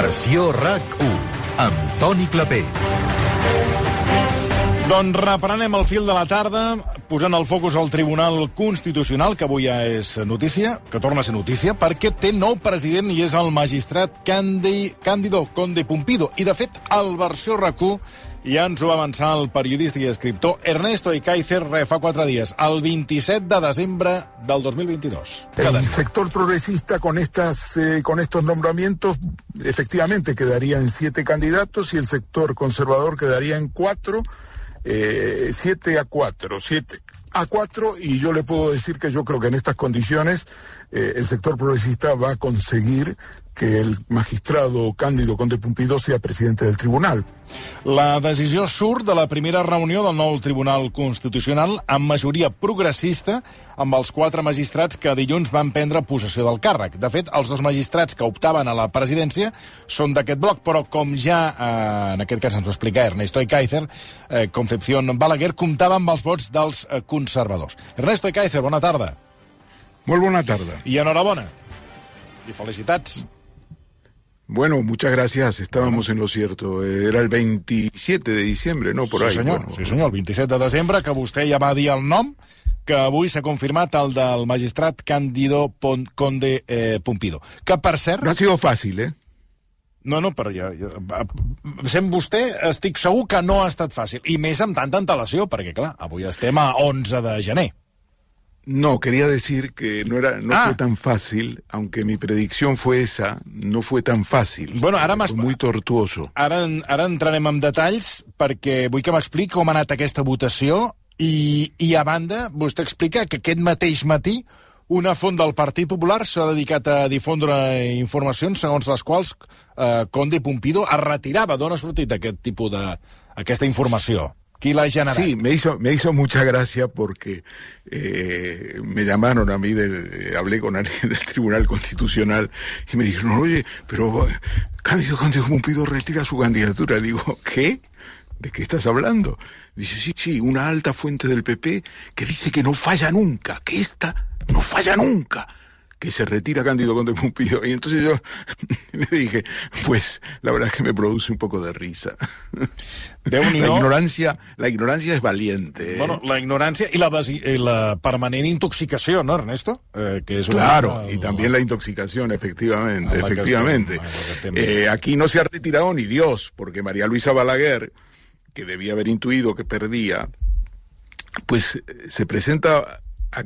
Versió RAC1 amb Toni Clapés. Doncs reprenem el fil de la tarda, posant el focus al Tribunal Constitucional, que avui ja és notícia, que torna a ser notícia, perquè té nou president i és el magistrat Candi, Cándido Conde Pumpido. I, de fet, el versió RAC1 ja ens ho va avançar el periodista i escriptor Ernesto Icaizer fa quatre dies, el 27 de desembre del 2022. El sector progresista con, estas, eh, con estos nombramientos efectivamente quedaría en siete candidatos y el sector conservador quedaría en cuatro, eh, siete a cuatro, siete a cuatro y yo le puedo decir que yo creo que en estas condiciones eh, el sector progresista va a conseguir que el magistrado Cándido Conde Pumpido sea presidente del tribunal. La decisió surt de la primera reunió del nou Tribunal Constitucional amb majoria progressista amb els quatre magistrats que dilluns van prendre possessió del càrrec. De fet, els dos magistrats que optaven a la presidència són d'aquest bloc, però com ja eh, en aquest cas ens ho explica Ernesto Icaizer, eh, Concepción Balaguer comptava amb els vots dels eh, conservadors. Ernesto Icaizer, bona tarda. Molt bona tarda. I enhorabona. I felicitats. Bueno, muchas gracias. Estábamos en lo cierto. Era el 27 de diciembre, ¿no? Por sí, ahí. senyor, Bueno, sí, senyor, el 27 de desembre, que vostè ja va dir el nom, que avui s'ha confirmat el del magistrat Cándido Pon Conde eh, Pumpido. Que, per cert... No ha sido fácil, ¿eh? No, no, però ja, ja, sent vostè, estic segur que no ha estat fàcil. I més amb tanta antelació, perquè, clar, avui estem a 11 de gener. No, quería decir que no era, no Ah. fue tan fácil, aunque mi predicción fue esa, no fue tan fácil. Bueno, ara m'has- muy tortuoso. Ara, ara entrarem en detalls perquè vull que m'expliqui com ha anat aquesta votació i, i a banda, vostè explica que aquest mateix matí una font del Partit Popular s'ha dedicat a difondre informacions segons les quals eh, Conde Pumpido es retirava. D'on ha sortit aquest tipus de... aquesta informació? Sí, me hizo, me hizo mucha gracia porque eh, me llamaron a mí, del- eh, hablé con alguien del Tribunal Constitucional y me dijeron, oye, pero Cándido Conde Pumpido retira su candidatura. Digo, ¿qué? ¿De qué estás hablando? Dice, sí, sí, una alta fuente del PP que dice que no falla nunca, que esta no falla nunca, que se retira Cándido Conde Pumpido. Y entonces yo le dije, pues la verdad es que me produce un poco de risa. La Déu-n'hi-do. ignorancia, la ignorancia es valiente. ¿eh? Bueno, la ignorància i la, desi- i la permanent intoxicació, no, Ernesto? Eh, que és una Claro, y también la intoxicación, efectivamente, la efectivamente. estem, la. Eh, aquí no se ha retirado ni Dios, porque María Luisa Balaguer, que debía haber intuido que perdía, pues eh, se presenta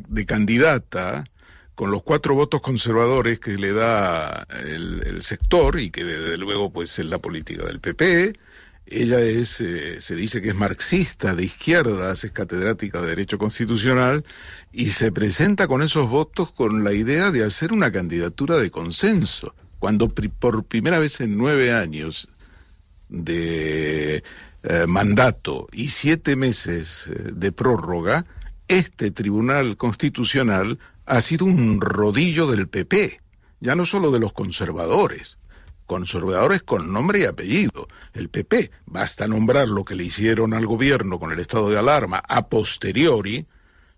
de candidata con los cuatro votos conservadores que le da el, sector y que desde luego pues es la política del PP. Ella es, eh, se dice que es marxista, de izquierdas, es catedrática de Derecho Constitucional y se presenta con esos votos con la idea de hacer una candidatura de consenso. Cuando por primera vez en nueve años de eh, mandato y siete meses eh, de prórroga, este Tribunal Constitucional ha sido un rodillo del PP, ya no solo de los conservadores, conservadores con nombre y apellido. El PP, basta nombrar lo que le hicieron al gobierno con el estado de alarma a posteriori,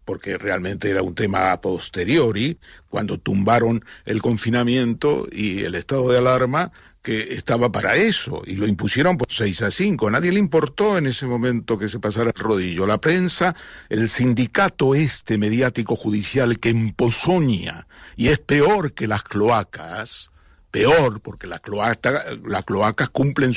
porque realmente era un tema a posteriori, cuando tumbaron el confinamiento y el estado de alarma que estaba para eso, y lo impusieron por 6 a 5. A nadie le importó en ese momento que se pasara el rodillo. La prensa, el sindicato este mediático judicial que empozoña, y es peor que las cloacas, peor, porque las cloaca- las cloacas cumplen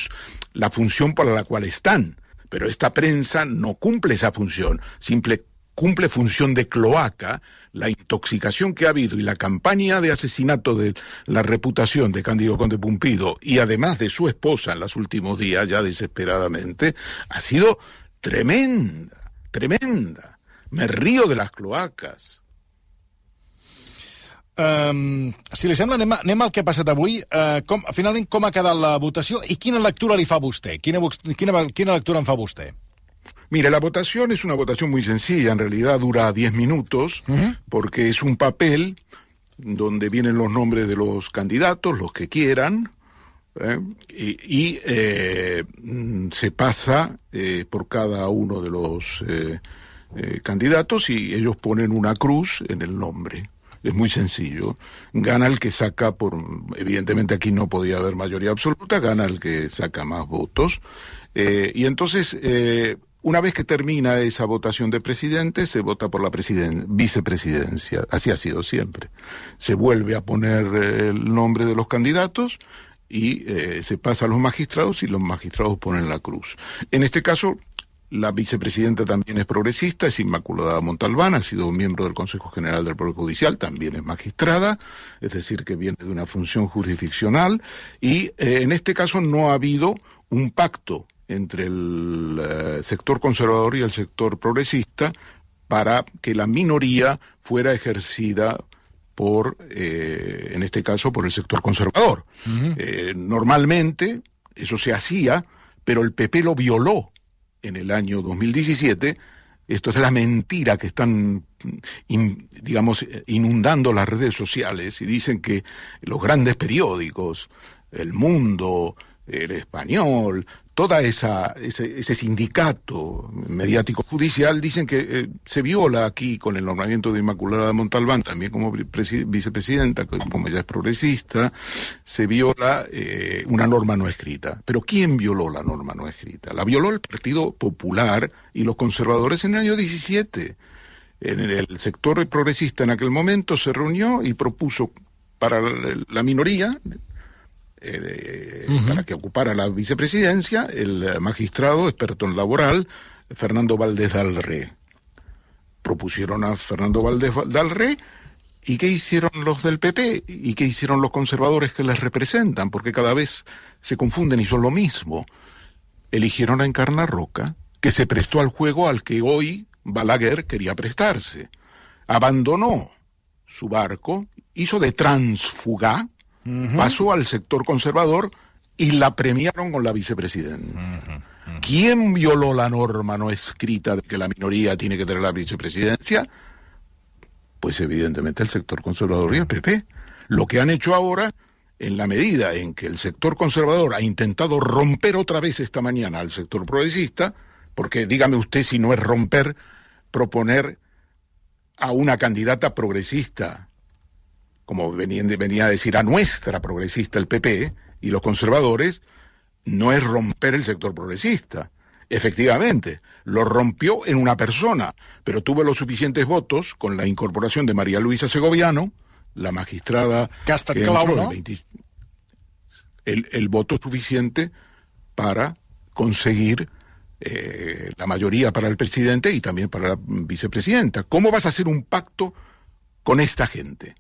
la función para la cual están, pero esta prensa no cumple esa función, simple cumple función de cloaca, la intoxicación que ha habido y la campaña de asesinato de la reputación de Cándido Conde Pumpido y además de su esposa en los últimos días, ya desesperadamente, ha sido tremenda, tremenda. Me río de las cloacas. Um, si li sembla, anem, anem al que ha passat avui. Uh, com, finalment, com ha quedat la votació i quina lectura li fa vostè? Quina, quina, quina lectura en fa? Mire, la votación es una votación muy sencilla, en realidad dura 10 minutos, porque es un papel donde vienen los nombres de los candidatos, los que quieran, ¿eh? y, y, eh, mm, se pasa eh, por cada uno de los candidatos y ellos ponen una cruz en el nombre. Es muy sencillo. Gana el que saca por, evidentemente aquí no podía haber mayoría absoluta, gana el que saca más votos. Y entonces, una vez que termina esa votación de presidente, se vota por la vicepresidencia. Así ha sido siempre. Se vuelve a poner eh, el nombre de los candidatos y se pasa a los magistrados y los magistrados ponen la cruz. En este caso, la vicepresidenta también es progresista, es Inmaculada Montalbán, ha sido miembro del Consejo General del Poder Judicial, también es magistrada, es decir, que viene de una función jurisdiccional, y eh, en este caso no ha habido un pacto entre el eh, sector conservador y el sector progresista para que la minoría fuera ejercida por, eh, en este caso, por el sector conservador. normalmente eso se hacía, pero el PP lo violó en el año 2017, esto es la mentira que están, digamos, inundando las redes sociales y dicen que los grandes periódicos, El Mundo, El Español, toda ese, sindicato mediático judicial dicen que eh, se viola aquí con el nombramiento de Inmaculada Montalbán también como vicepresidenta como ella es progresista se viola eh, una norma no escrita. Pero quién violó la norma no escrita la violó el Partido Popular y los conservadores en el año 17 en el sector progresista en aquel momento se reunió y propuso para la minoría eh, para que ocupara la vicepresidencia el magistrado experto en laboral Fernando Valdés Dalré. Propusieron a Fernando Valdés Dalré ¿Y qué hicieron los del PP? ¿Y qué hicieron los conservadores que les representan? Porque cada vez se confunden y son lo mismo. Eligieron a Encarna Roca, que se prestó al juego al que hoy Balaguer quería prestarse. Abandonó su barco, hizo de transfuga, pasó al sector conservador y la premiaron con la vicepresidenta. ¿Quién violó la norma no escrita de que la minoría tiene que tener la vicepresidencia? Pues evidentemente el sector conservador y el PP. Lo que han hecho ahora, en la medida en que el sector conservador ha intentado romper otra vez esta mañana al sector progresista, porque dígame usted si no es romper proponer a una candidata progresista como venía a decir a nuestra progresista el PP y los conservadores, no es romper el sector progresista. Efectivamente, lo rompió en una persona, pero tuvo los suficientes votos con la incorporación de María Luisa Segoviano, la magistrada que entró, el, el, voto suficiente para conseguir eh, la mayoría para el presidente y también para la vicepresidenta. ¿Cómo vas a hacer un pacto con esta gente?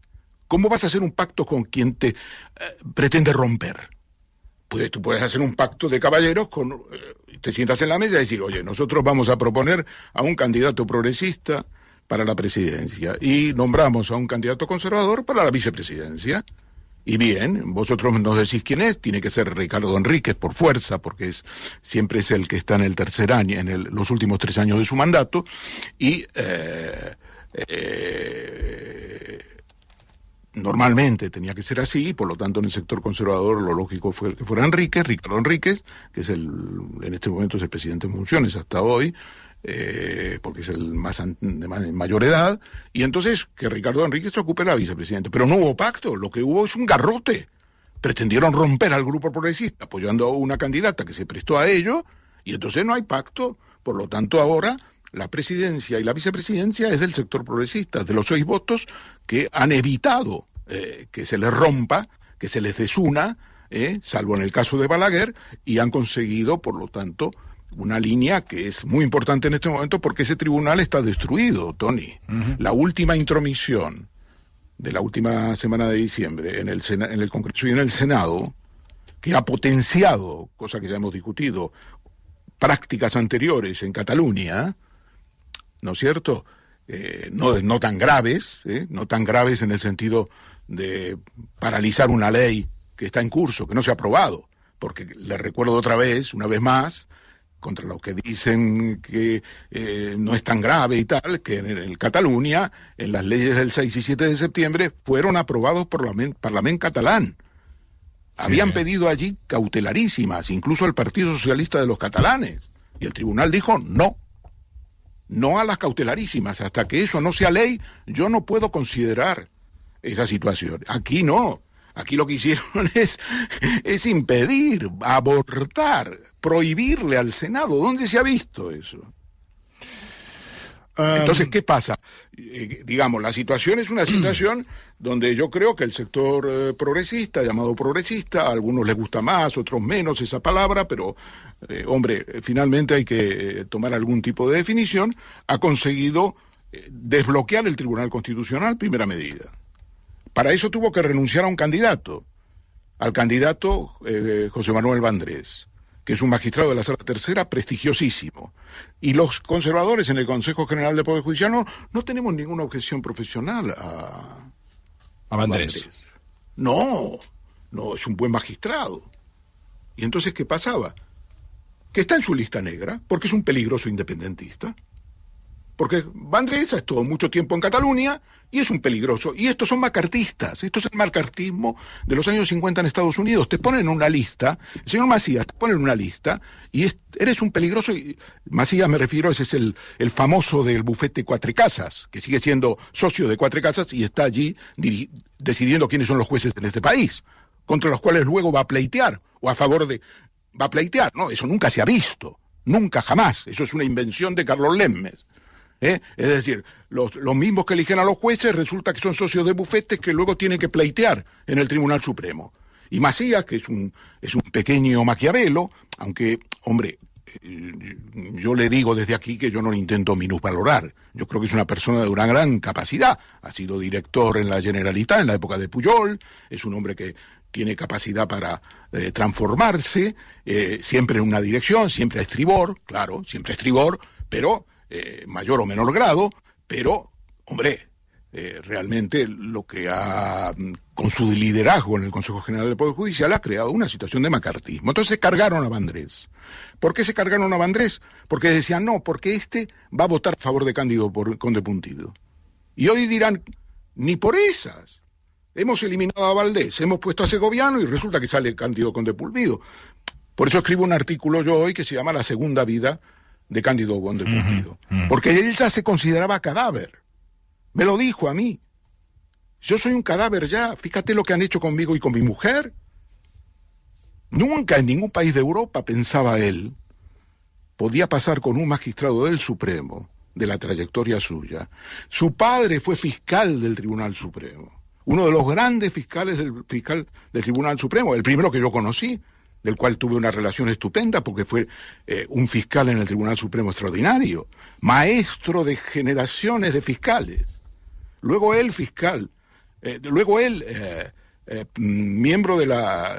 ¿Cómo vas a hacer un pacto con quien te eh, pretende romper? Pues tú puedes hacer un pacto de caballeros con eh, te sientas en la mesa y decir, oye, nosotros vamos a proponer a un candidato progresista para la presidencia y nombramos a un candidato conservador para la vicepresidencia. Y bien, vosotros nos decís quién es, tiene que ser Ricardo Enríquez por fuerza, porque es, siempre es el que está en el tercer año, en los últimos tres años de su mandato, y eh, normalmente tenía que ser así, por lo tanto en el sector conservador lo lógico fue que fuera Enrique, Ricardo Enríquez, que es el, en este momento es el presidente en funciones hasta hoy, eh, porque es el más de mayor edad, y entonces que Ricardo Enríquez se ocupe la vicepresidenta. Pero no hubo pacto, lo que hubo es un garrote. Pretendieron romper al grupo progresista apoyando a una candidata que se prestó a ello, y entonces no hay pacto. Por lo tanto, ahora la presidencia y la vicepresidencia es del sector progresista, de los seis votos que han evitado eh, que se les rompa, que se les desuna, eh, salvo en el caso de Balaguer, y han conseguido, por lo tanto, una línea que es muy importante en este momento porque ese tribunal está destruido, Tony. La última intromisión de la última semana de diciembre en el, en el Congreso y en el Senado, que ha potenciado, cosa que ya hemos discutido, prácticas anteriores en Cataluña, ¿no es cierto? Eh, no, no tan graves, ¿eh? no tan graves en el sentido de paralizar una ley que está en curso, que no se ha aprobado, porque le recuerdo otra vez, una vez más, contra los que dicen que eh, no es tan grave y tal, que en, Cataluña, en las leyes del 6 y 7 de septiembre, fueron aprobados por el Parlamento catalán. Habían pedido allí cautelarísimas, incluso el Partido Socialista de los catalanes, y el tribunal dijo no, no a las cautelarísimas. Hasta que eso no sea ley, yo no puedo considerar esa situación. Aquí no. Aquí lo que hicieron es, es impedir, abortar, prohibirle al Senado. ¿Dónde se ha visto eso? Entonces, ¿qué pasa? Eh, digamos, la situación es una situación donde yo creo que el sector eh, progresista, llamado progresista, a algunos les gusta más, otros menos esa palabra, pero, eh, hombre, finalmente hay que tomar algún tipo de definición, ha conseguido desbloquear el Tribunal Constitucional, primera medida. Para eso tuvo que renunciar a un candidato, al candidato José Manuel Vandrés que es un magistrado de la Sala Tercera prestigiosísimo. Y los conservadores en el Consejo General de Poder Judicial no, tenemos ninguna objeción profesional a, a Bandrés. No, no, es un buen magistrado. ¿Y entonces qué pasaba? Que está en su lista negra, porque es un peligroso independentista. Porque Vandrés ha estado mucho tiempo en Cataluña y es un peligroso. Y estos son macartistas. Esto es el macartismo de los años 50 en Estados Unidos. Te ponen en una lista, el señor Macías te pone en una lista y eres un peligroso. Y, Macías me refiero, ese es el, el famoso del bufete Cuatro Casas, que sigue siendo socio de Cuatro Casas y está allí decidiendo quiénes son los jueces en este país, contra los cuales luego va a pleitear o a favor de. Va a pleitear. No, eso nunca se ha visto. Nunca, jamás. Eso es una invención de Carlos Lemmes. ¿Eh? Es decir, los, mismos que eligen a los jueces resulta que son socios de bufetes que luego tienen que pleitear en el Tribunal Supremo. Y Macías, que es un, es un pequeño maquiavelo, aunque, hombre, eh, yo le digo desde aquí que yo no lo intento minusvalorar. Yo creo que es una persona de una gran capacidad. Ha sido director en la Generalitat en la época de Puyol. Es un hombre que tiene capacidad para eh, transformarse, siempre en una dirección, siempre a estribor, claro, siempre a estribor, pero eh, mayor o menor grado, pero, hombre, eh, realmente lo que ha, con su liderazgo en el Consejo General del Poder Judicial, ha creado una situación de macartismo. Entonces se cargaron a Vandrés. ¿Por qué se cargaron a Vandrés? Porque decían, no, porque este va a votar a favor de Cándido por, Conde Puntido. Y hoy dirán, ni por esas. Hemos eliminado a Valdés, hemos puesto a Segoviano y resulta que sale Cándido Conde Pulvido. Por eso escribo un artículo yo hoy que se llama La segunda vida de Cándido Conde Pumpido. Porque él ya se consideraba cadáver. Me lo dijo a mí. Yo soy un cadáver ya. Fíjate lo que han hecho conmigo y con mi mujer. Nunca en ningún país de Europa, pensaba él, podía pasar con un magistrado del Supremo de la trayectoria suya. Su padre fue fiscal del Tribunal Supremo, uno de los grandes fiscales del, fiscal del Tribunal Supremo, el primero que yo conocí, del cual tuve una relación estupenda porque fue eh, un fiscal en el Tribunal Supremo extraordinario, maestro de generaciones de fiscales. Luego él fiscal, eh, luego él eh, miembro de la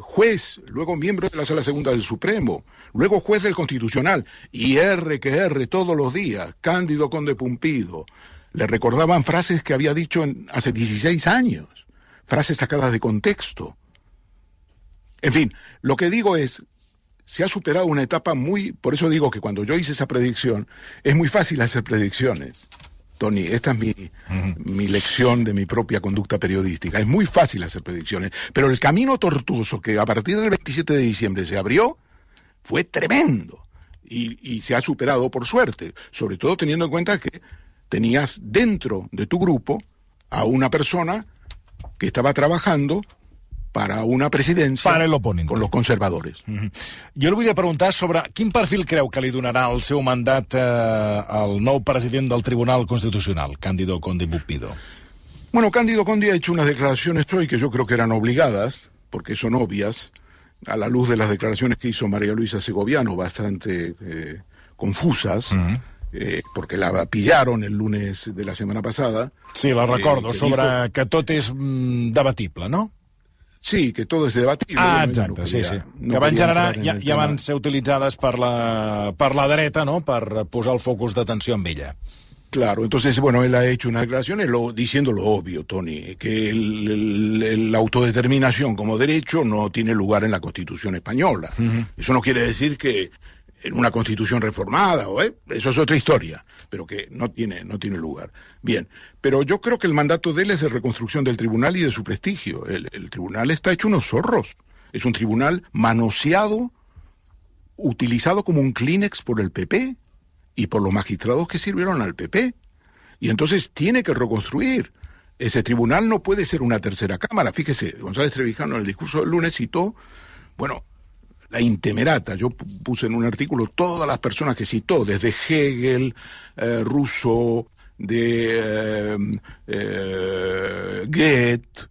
juez, luego miembro de la Sala Segunda del Supremo, luego juez del Constitucional, y R que R todos los días, Cándido Conde Pumpido. Le recordaban frases que había dicho hace 16 años, frases sacadas de contexto en fin, lo que digo es, se ha superado una etapa muy, por eso digo que cuando yo hice esa predicción, es muy fácil hacer predicciones. Tony, esta es mi, mi, lección de mi propia conducta periodística. Es muy fácil hacer predicciones, pero el camino tortuoso que a partir del 27 de diciembre se abrió fue tremendo y, y se ha superado por suerte, sobre todo teniendo en cuenta que tenías dentro de tu grupo a una persona que estaba trabajando para una presidencia para el con los conservadores. Mm -hmm. Jo li volia preguntar sobre quin perfil creu que li donarà el seu mandat eh, al nou president del Tribunal Constitucional, Cándido Conde Bupido. Bueno, Cándido Conde ha hecho unas declaraciones hoy que yo creo que eran obligadas, porque son obvias, a la luz de las declaraciones que hizo María Luisa Segoviano, bastante eh, confusas. Mm -hmm. Eh, porque la pillaron el lunes de la semana pasada. Sí, la recordo, eh, sobre dijo... que tot és mm, debatible, no? Sí, que tot és debatible. Ah, exacte, no sí, sí. No que van generar, ja, ja van ser utilitzades per la, per la dreta, ¿no?, per posar el focus d'atenció en ella. Claro, entonces, bueno, él ha hecho una declaración lo, diciendo lo obvio, Tony, que el, el, la autodeterminación como derecho no tiene lugar en la Constitución española. Uh -huh. Eso no quiere decir que en una constitución reformada, ¿o, eh? eso es otra historia, pero que no tiene, no tiene lugar. Bien, pero yo creo que el mandato de él es de reconstrucción del tribunal y de su prestigio. El, tribunal está hecho unos zorros. Es un tribunal manoseado, utilizado como un Kleenex por el PP y por los magistrados que sirvieron al PP. Y entonces tiene que reconstruir. ese tribunal no puede ser una tercera cámara. Fíjese, González Trevijano en el discurso del lunes citó, bueno, la intemerata. Yo puse en un artículo todas las personas que citó, desde Hegel, eh, Rousseau, de eh, eh, Goethe,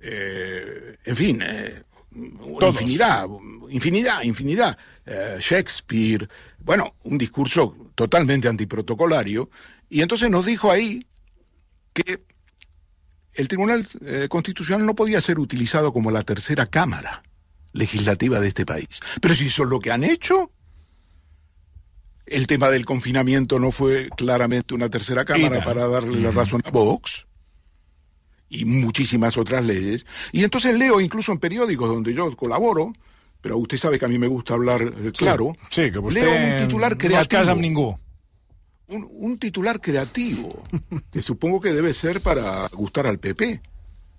eh, en fin, eh, infinidad, infinidad, infinidad. Shakespeare, bueno, un discurso totalmente antiprotocolario. Y entonces nos dijo ahí que el Tribunal Constitucional no podía ser utilizado como la tercera cámara legislativa de este país. Pero si eso es lo que han hecho, el tema del confinamiento no fue claramente una tercera cámara para darle la razón a Vox y muchísimas otras leyes. Y entonces leo incluso en periódicos donde yo colaboro, pero usted sabe que a mí me gusta hablar eh, claro, Sí, que vostè leo un titular no creativo. un, un titular creativo, que supongo que debe ser para gustar al PP,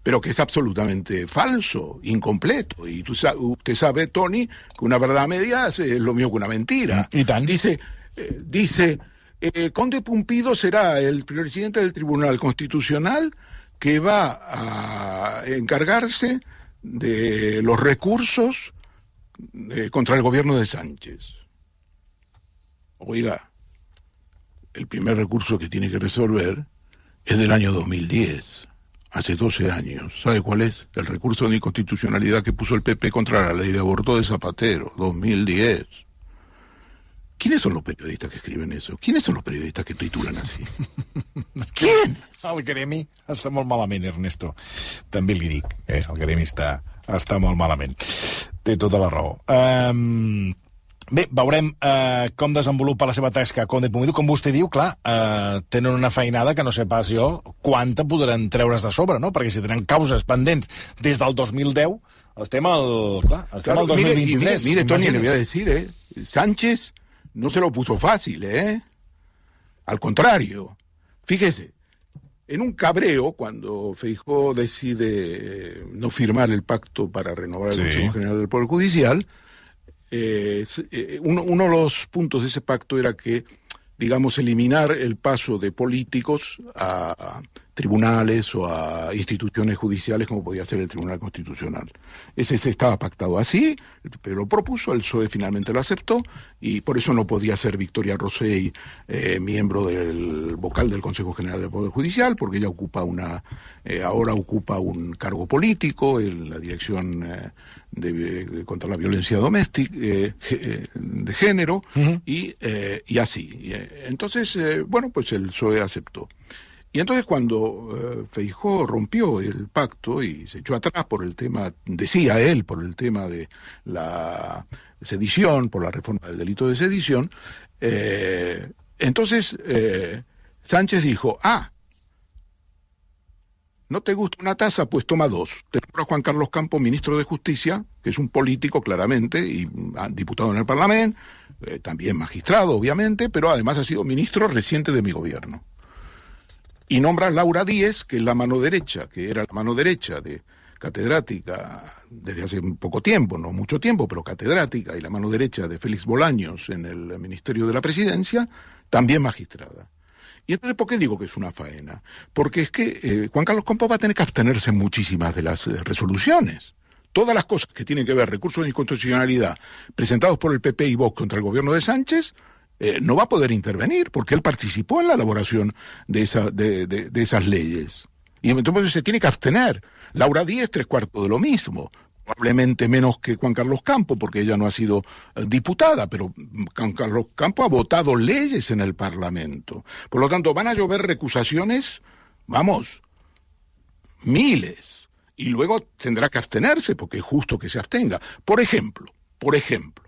pero que es absolutamente falso, incompleto. Y tú usted sabe, Tony, que una verdad media es lo mismo que una mentira. Y tant. Dice, eh, dice eh, Conde Pumpido será el presidente del Tribunal Constitucional que va a encargarse de los recursos eh, contra el gobierno de Sánchez. Oiga, el primer recurso que tiene que resolver es del año 2010, hace 12 años. ¿Sabe cuál es? El recurso de inconstitucionalidad que puso el PP contra la ley de aborto de Zapatero, 2010. ¿Quiénes son los periodistas que escriben eso? ¿Quiénes son los periodistas que titulan así? ¿Quién? El gremi està molt malament, Ernesto. També li dic, eh? el gremi està, està molt malament. Tota la bé, veurem uh, com desenvolupa la seva tasca Conde Pumido. Com vostè diu, clar, uh, tenen una feinada que no sé pas jo quanta podran treure's de sobre, no? Perquè si tenen causes pendents des del 2010, estem al, clar, estem Claro, al mire, y 2023. mire, mire, Tony, le voy a decir, ¿eh? Sánchez no se lo puso fácil, ¿eh? Al contrario, fíjese, en un cabreo, cuando Feijó decide eh, no firmar el pacto para renovar el Sí. Consejo General del Poder Judicial, eh, se- eh, uno, uno de los puntos de ese pacto era que, digamos, eliminar el paso de políticos a tribunales o a instituciones judiciales como podía ser el Tribunal Constitucional. Ese se estaba pactado así, pero lo propuso, el PSOE finalmente lo aceptó y por eso no podía ser Victoria Rosell eh, miembro del vocal del Consejo General del Poder Judicial, porque ella ocupa una, eh, ahora ocupa un cargo político en la dirección eh, de, de- contra la violencia doméstica de género y, y así. Y, entonces, bueno, pues el PSOE aceptó. Y entonces cuando eh, Feijó rompió el pacto y se echó atrás por el tema, decía él, por el tema de la sedición, por la reforma del delito de sedición, eh, entonces eh, Sánchez dijo, ah, ¿no te gusta una taza? Pues toma dos. Te nombro a Juan Carlos Campos, ministro de Justicia, que es un político claramente, y ah, diputado en el Parlamento, también magistrado, obviamente, pero además ha sido ministro reciente de mi gobierno y nombra a Laura Díez, que es la mano derecha, que era la mano derecha de catedrática desde hace poco tiempo, no mucho tiempo, pero catedrática, y la mano derecha de Félix Bolaños en el Ministerio de la Presidencia, también magistrada. Y entonces, ¿por qué digo que es una faena? Porque es que eh, Juan Carlos Campos va a tener que abstenerse en muchísimas de las eh, resoluciones. Todas las cosas que tienen que ver recursos de inconstitucionalidad presentados por el PP y Vox contra el gobierno de Sánchez, eh, no va a poder intervenir porque él participó en la elaboración de, de esas leyes. Y entonces se tiene que abstener. Laura Díez, tres cuartos de lo mismo. Probablemente menos que Juan Carlos Campo, porque ella no ha sido eh, diputada, pero mm, Juan Carlos Campo ha votado leyes en el Parlamento. Por lo tanto, van a llover recusaciones, vamos, miles. Y luego tendrá que abstenerse, porque es justo que se abstenga. Por ejemplo, por ejemplo,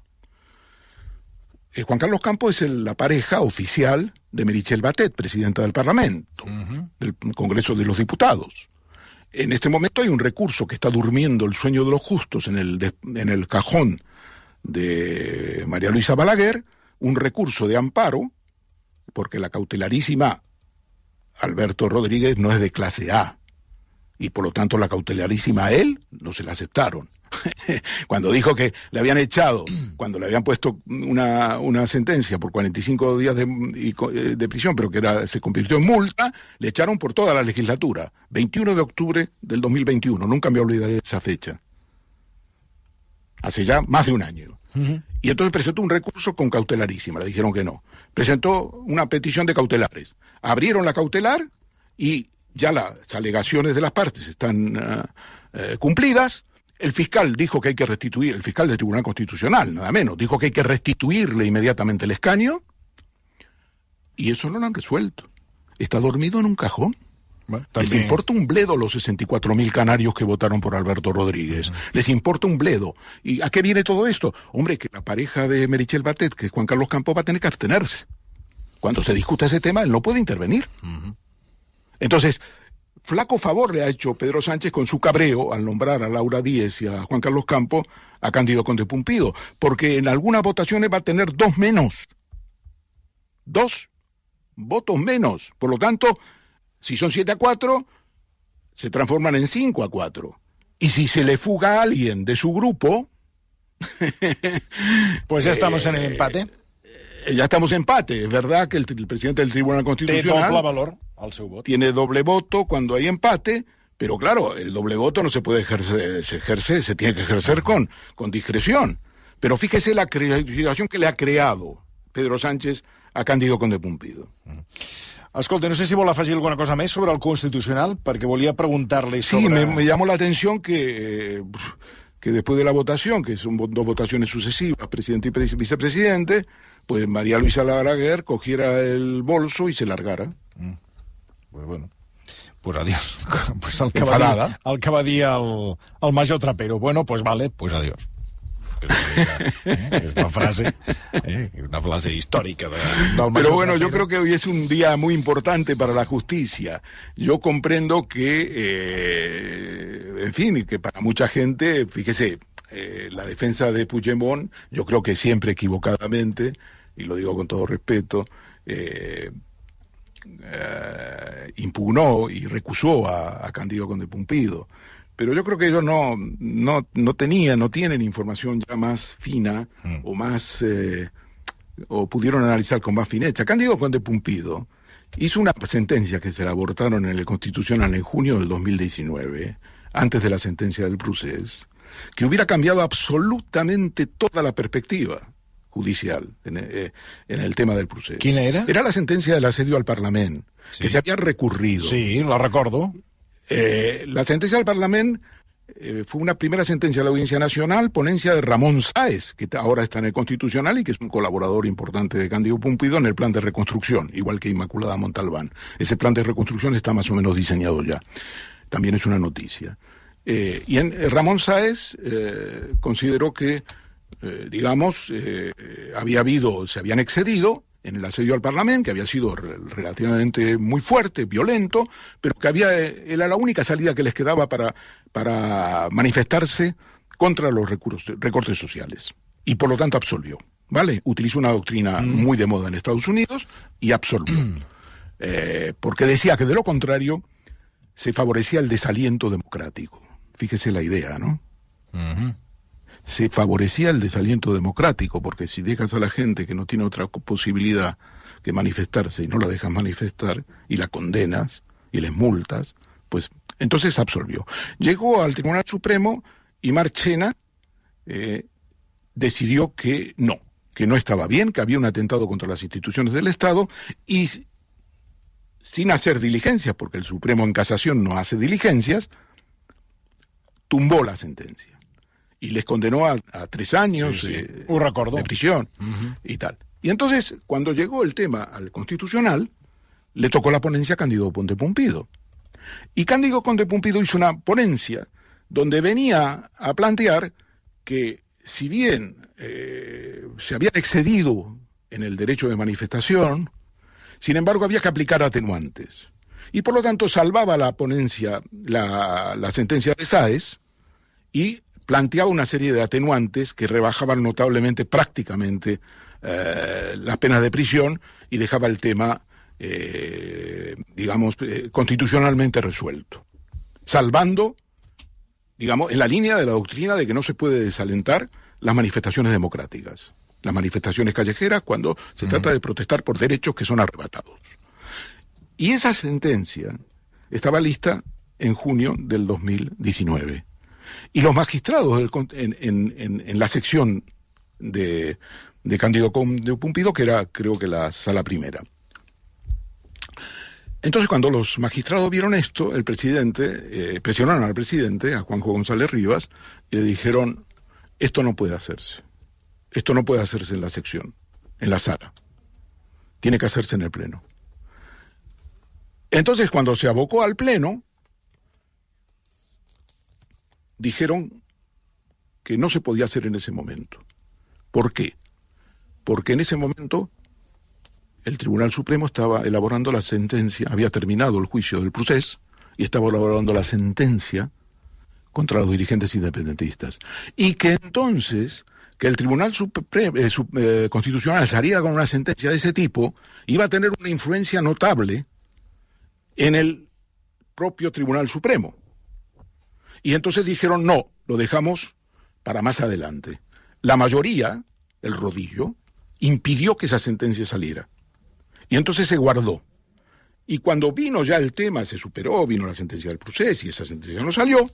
eh, Juan Carlos Campos es el- la pareja oficial de Merichel Batet, presidenta del Parlamento, del Congreso de los Diputados. En este momento hay un recurso que está durmiendo el sueño de los justos en el, de- en el cajón de María Luisa Balaguer, un recurso de amparo, porque la cautelarísima Alberto Rodríguez no es de clase A, y por lo tanto la cautelarísima a él no se la aceptaron. cuando dijo que le habían echado, cuando le habían puesto una, una sentencia por 45 días de, eh, de, prisión, pero que era, se convirtió en multa, le echaron por toda la legislatura. 21 de octubre del 2021, nunca me olvidaré de esa fecha. Hace ya más de un año. Y entonces presentó un recurso con cautelarísima, le dijeron que no. Presentó una petición de cautelares. Abrieron la cautelar y ya las alegaciones de las partes están uh, eh, cumplidas. El fiscal dijo que hay que restituir, el fiscal del Tribunal Constitucional, nada menos, dijo que hay que restituirle inmediatamente el escaño y eso no lo han resuelto. Está dormido en un cajón. Bueno, Les importa un bledo los 64.000 canarios que votaron por Alberto Rodríguez. Uh -huh. Les importa un bledo. ¿Y a qué viene todo esto? Hombre, que la pareja de Merichel Batet, que es Juan Carlos Campos, va a tener que abstenerse. Cuando se discuta ese tema, él no puede intervenir. Uh -huh. Entonces, flaco favor le ha hecho Pedro Sánchez con su cabreo al nombrar a Laura Díez y a Juan Carlos Campos a Cándido Conde Pumpido, porque en algunas votaciones va a tener dos menos. Dos votos menos. Por lo tanto, si son 7 a 4, se transforman en 5 a 4. Y si se le fuga a alguien de su grupo... pues ya estamos en el empate. Eh, ya estamos en empate. Es verdad que el, el presidente del Tribunal Constitucional... Valor al seu vot. Tiene doble voto cuando hay empate, pero claro, el doble voto no se puede ejercer, se ejerce, se tiene que ejercer con, con discreción. Pero fíjese la situación que le ha creado Pedro Sánchez a Cándido Conde Pumpido. Escolta, no sé si vol afegir alguna cosa més sobre el Constitucional, perquè volia preguntar-li sobre... Sí, me, me llamó la atención que, eh, que después de la votación, que son dos votaciones sucesivas, presidente y vicepresidente, pues María Luisa Laraguer cogiera el bolso y se largara. Mm. Pues bueno, pues adiós. Pues el que, va dir, el que va dir el, el major Trapero. Bueno, pues vale, pues adiós. Es una frase, ¿eh? una frase histórica. De, Pero bueno, yo creo que hoy es un día muy importante para la justicia. Yo comprendo que, eh, en fin, que para mucha gente, fíjese, eh, la defensa de Puigdemont, yo creo que siempre equivocadamente, y lo digo con todo respeto, eh, impugnó y recusó a, a Candido Conde Pumpido pero yo creo que ellos no, no, no tenían, no tienen información ya más fina mm. o más, eh, o pudieron analizar con más fineza. Cándido Conde Pumpido hizo una sentencia que se la abortaron en el Constitucional en junio del 2019, antes de la sentencia del Procés, que hubiera cambiado absolutamente toda la perspectiva judicial en, eh, en el tema del Procés. ¿Quién era? Era la sentencia del asedio al Parlamento, sí. que se había recurrido. Sí, lo recuerdo. Eh, la sentencia del Parlamento eh, fue una primera sentencia de la Audiencia Nacional, ponencia de Ramón Sáez, que ahora está en el Constitucional y que es un colaborador importante de Cándido Pumpido en el plan de reconstrucción, igual que Inmaculada Montalbán. Ese plan de reconstrucción está más o menos diseñado ya. También es una noticia. Eh, y en, Ramón Sáez consideró que, digamos, había habido, se habían excedido en el asedio al Parlamento, que había sido relativamente muy fuerte, violento, pero que había, era la única salida que les quedaba para, para manifestarse contra los recursos, recortes sociales. Y por lo tanto absolvió. ¿Vale? Utilizó una doctrina mm. muy de moda en Estados Unidos y absolvió. eh, porque decía que de lo contrario se favorecía el desaliento democrático. Fíjese la idea, ¿no? Uh -huh se favorecía el desaliento democrático, porque si dejas a la gente que no tiene otra posibilidad que manifestarse y no la dejas manifestar y la condenas y les multas, pues entonces absolvió. Llegó al Tribunal Supremo y Marchena eh, decidió que no, que no estaba bien, que había un atentado contra las instituciones del Estado y sin hacer diligencias, porque el Supremo en casación no hace diligencias, tumbó la sentencia y les condenó a, a tres años sí, sí. Eh, de prisión uh -huh. y tal. Y entonces, cuando llegó el tema al constitucional, le tocó la ponencia a Cándido Ponte Pumpido. Y Cándido Conde Pumpido hizo una ponencia donde venía a plantear que si bien eh, se habían excedido en el derecho de manifestación, sin embargo había que aplicar atenuantes. Y por lo tanto salvaba la ponencia, la, la sentencia de Sáez, y planteaba una serie de atenuantes que rebajaban notablemente, prácticamente, eh, las penas de prisión y dejaba el tema, eh, digamos, eh, constitucionalmente resuelto, salvando, digamos, en la línea de la doctrina de que no se puede desalentar las manifestaciones democráticas, las manifestaciones callejeras cuando se trata de protestar por derechos que son arrebatados. Y esa sentencia estaba lista en junio del 2019. Y los magistrados en, la sección de, de Cándido de Pumpido, que era creo que la sala primera. Entonces, cuando los magistrados vieron esto, el presidente, eh, presionaron al presidente, a Juanjo González Rivas, y le dijeron, esto no puede hacerse. Esto no puede hacerse en la sección, en la sala. Tiene que hacerse en el pleno. Entonces, cuando se abocó al pleno, dijeron que no se podía hacer en ese momento. ¿Por qué? Porque en ese momento el Tribunal Supremo estaba elaborando la sentencia, había terminado el juicio del procés y estaba elaborando la sentencia contra los dirigentes independentistas. Y que entonces que el Tribunal eh, eh, Constitucional saliera con una sentencia de ese tipo iba a tener una influencia notable en el propio Tribunal Supremo. Y entonces dijeron, no, lo dejamos para más adelante. La mayoría, el rodillo, impidió que esa sentencia saliera. Y entonces se guardó. Y cuando vino ya el tema, se superó, vino la sentencia del proceso y esa sentencia no salió,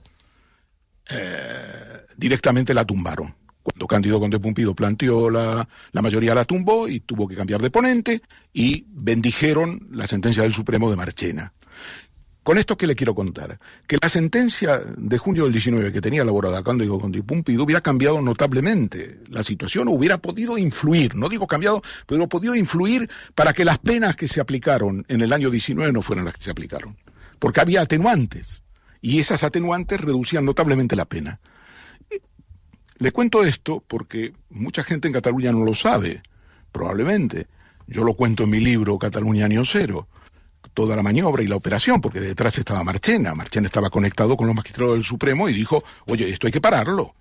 eh, directamente la tumbaron. Cuando Cándido Conde Pumpido planteó la, la mayoría la tumbó y tuvo que cambiar de ponente y bendijeron la sentencia del Supremo de Marchena. Con esto, ¿qué le quiero contar? Que la sentencia de junio del 19 que tenía elaborada Cándido Conde Pumpido hubiera cambiado notablemente la situación, hubiera podido influir, no digo cambiado, pero podido influir para que las penas que se aplicaron en el año 19 no fueran las que se aplicaron. Porque había atenuantes y esas atenuantes reducían notablemente la pena. Le cuento esto porque mucha gente en Cataluña no lo sabe, probablemente. Yo lo cuento en mi libro Cataluña Año Cero toda la maniobra y la operación, porque detrás estaba Marchena. Marchena estaba conectado con los magistrados del Supremo y dijo, oye, esto hay que pararlo.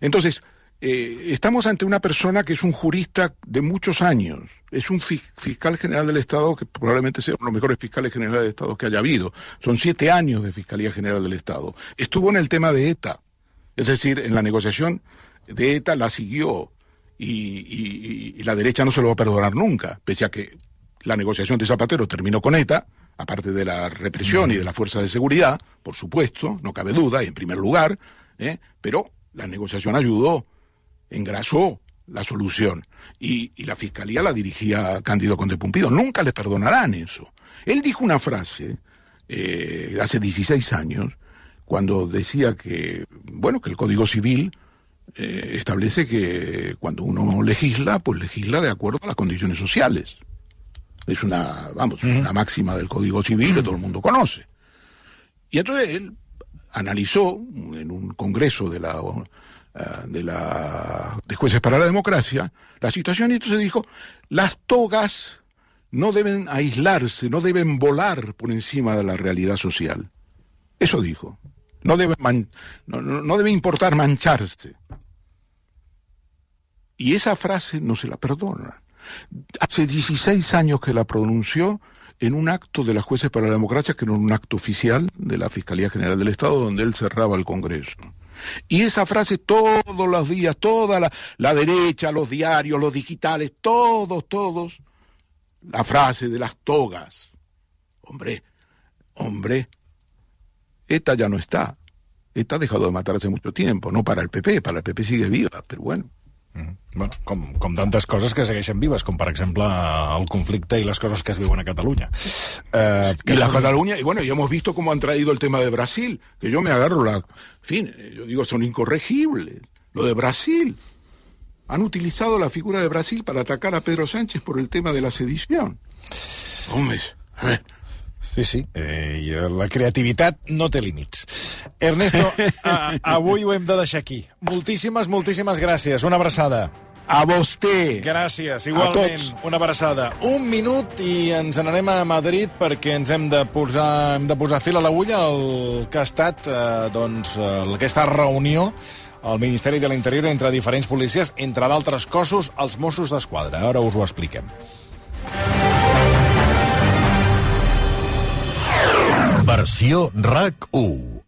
Entonces, eh, estamos ante una persona que es un jurista de muchos años, es un fiscal general del Estado que probablemente sea uno de los mejores fiscales generales del Estado que haya habido. Son siete años de Fiscalía General del Estado. Estuvo en el tema de ETA, es decir, en la negociación de ETA la siguió y, y la derecha no se lo va a perdonar nunca, pese a que la negociación de Zapatero terminó con ETA, aparte de la represión y de la fuerza de seguridad, por supuesto, no cabe duda, y en primer lugar, ¿eh? pero la negociación ayudó, engrasó la solución. Y, la fiscalía la dirigía Cándido Conde Pumpido. Nunca le perdonarán eso. Él dijo una frase eh, hace 16 años, cuando decía que, bueno, que el Código Civil eh, establece que cuando uno legisla, pues legisla de acuerdo a las condiciones sociales. Es una, vamos, una máxima del Código Civil que todo el mundo conoce. Y entonces él analizó en un congreso de la eh, de la de jueces para la democracia la situación y entonces dijo las togas no deben aislarse, no deben volar por encima de la realidad social. Eso dijo. No debe, no, no debe importar mancharse. Y esa frase no se la perdona. Hace 16 años que la pronunció en un acto de las jueces para la democracia, que no era un acto oficial de la Fiscalía General del Estado, donde él cerraba el Congreso. Y esa frase todos los días, toda la, la derecha, los diarios, los digitales, todos, todos, la frase de las togas. Hombre, hombre, esta ya no está. Esta ha dejado de matar hace mucho tiempo, no para el PP, para el PP sigue viva, pero bueno. Bueno, com, com tantes coses que segueixen vives, com per exemple el conflicte i les coses que es viuen a Cataluña. Eh, que y la Cataluña, y bueno, y hemos visto cómo han traído el tema de Brasil, que yo me agarro la... En fin, yo digo, son incorregibles. Lo de Brasil. Han utilizado la figura de Brasil para atacar a Pedro Sánchez por el tema de la sedición. Hombre, a ver, Sí, sí, eh, i la creativitat no té límits. Ernesto, a, avui ho hem de deixar aquí. Moltíssimes, moltíssimes gràcies. Una abraçada. A vostè. Gràcies, igualment. Una abraçada. Un minut i ens n'anem a Madrid perquè ens hem de posar, hem de posar fil a l'agulla el que ha estat eh, doncs, aquesta reunió al Ministeri de l'Interior entre diferents policies, entre d'altres cossos, els Mossos d'Esquadra. Ara us ho expliquem. Versió RAC 1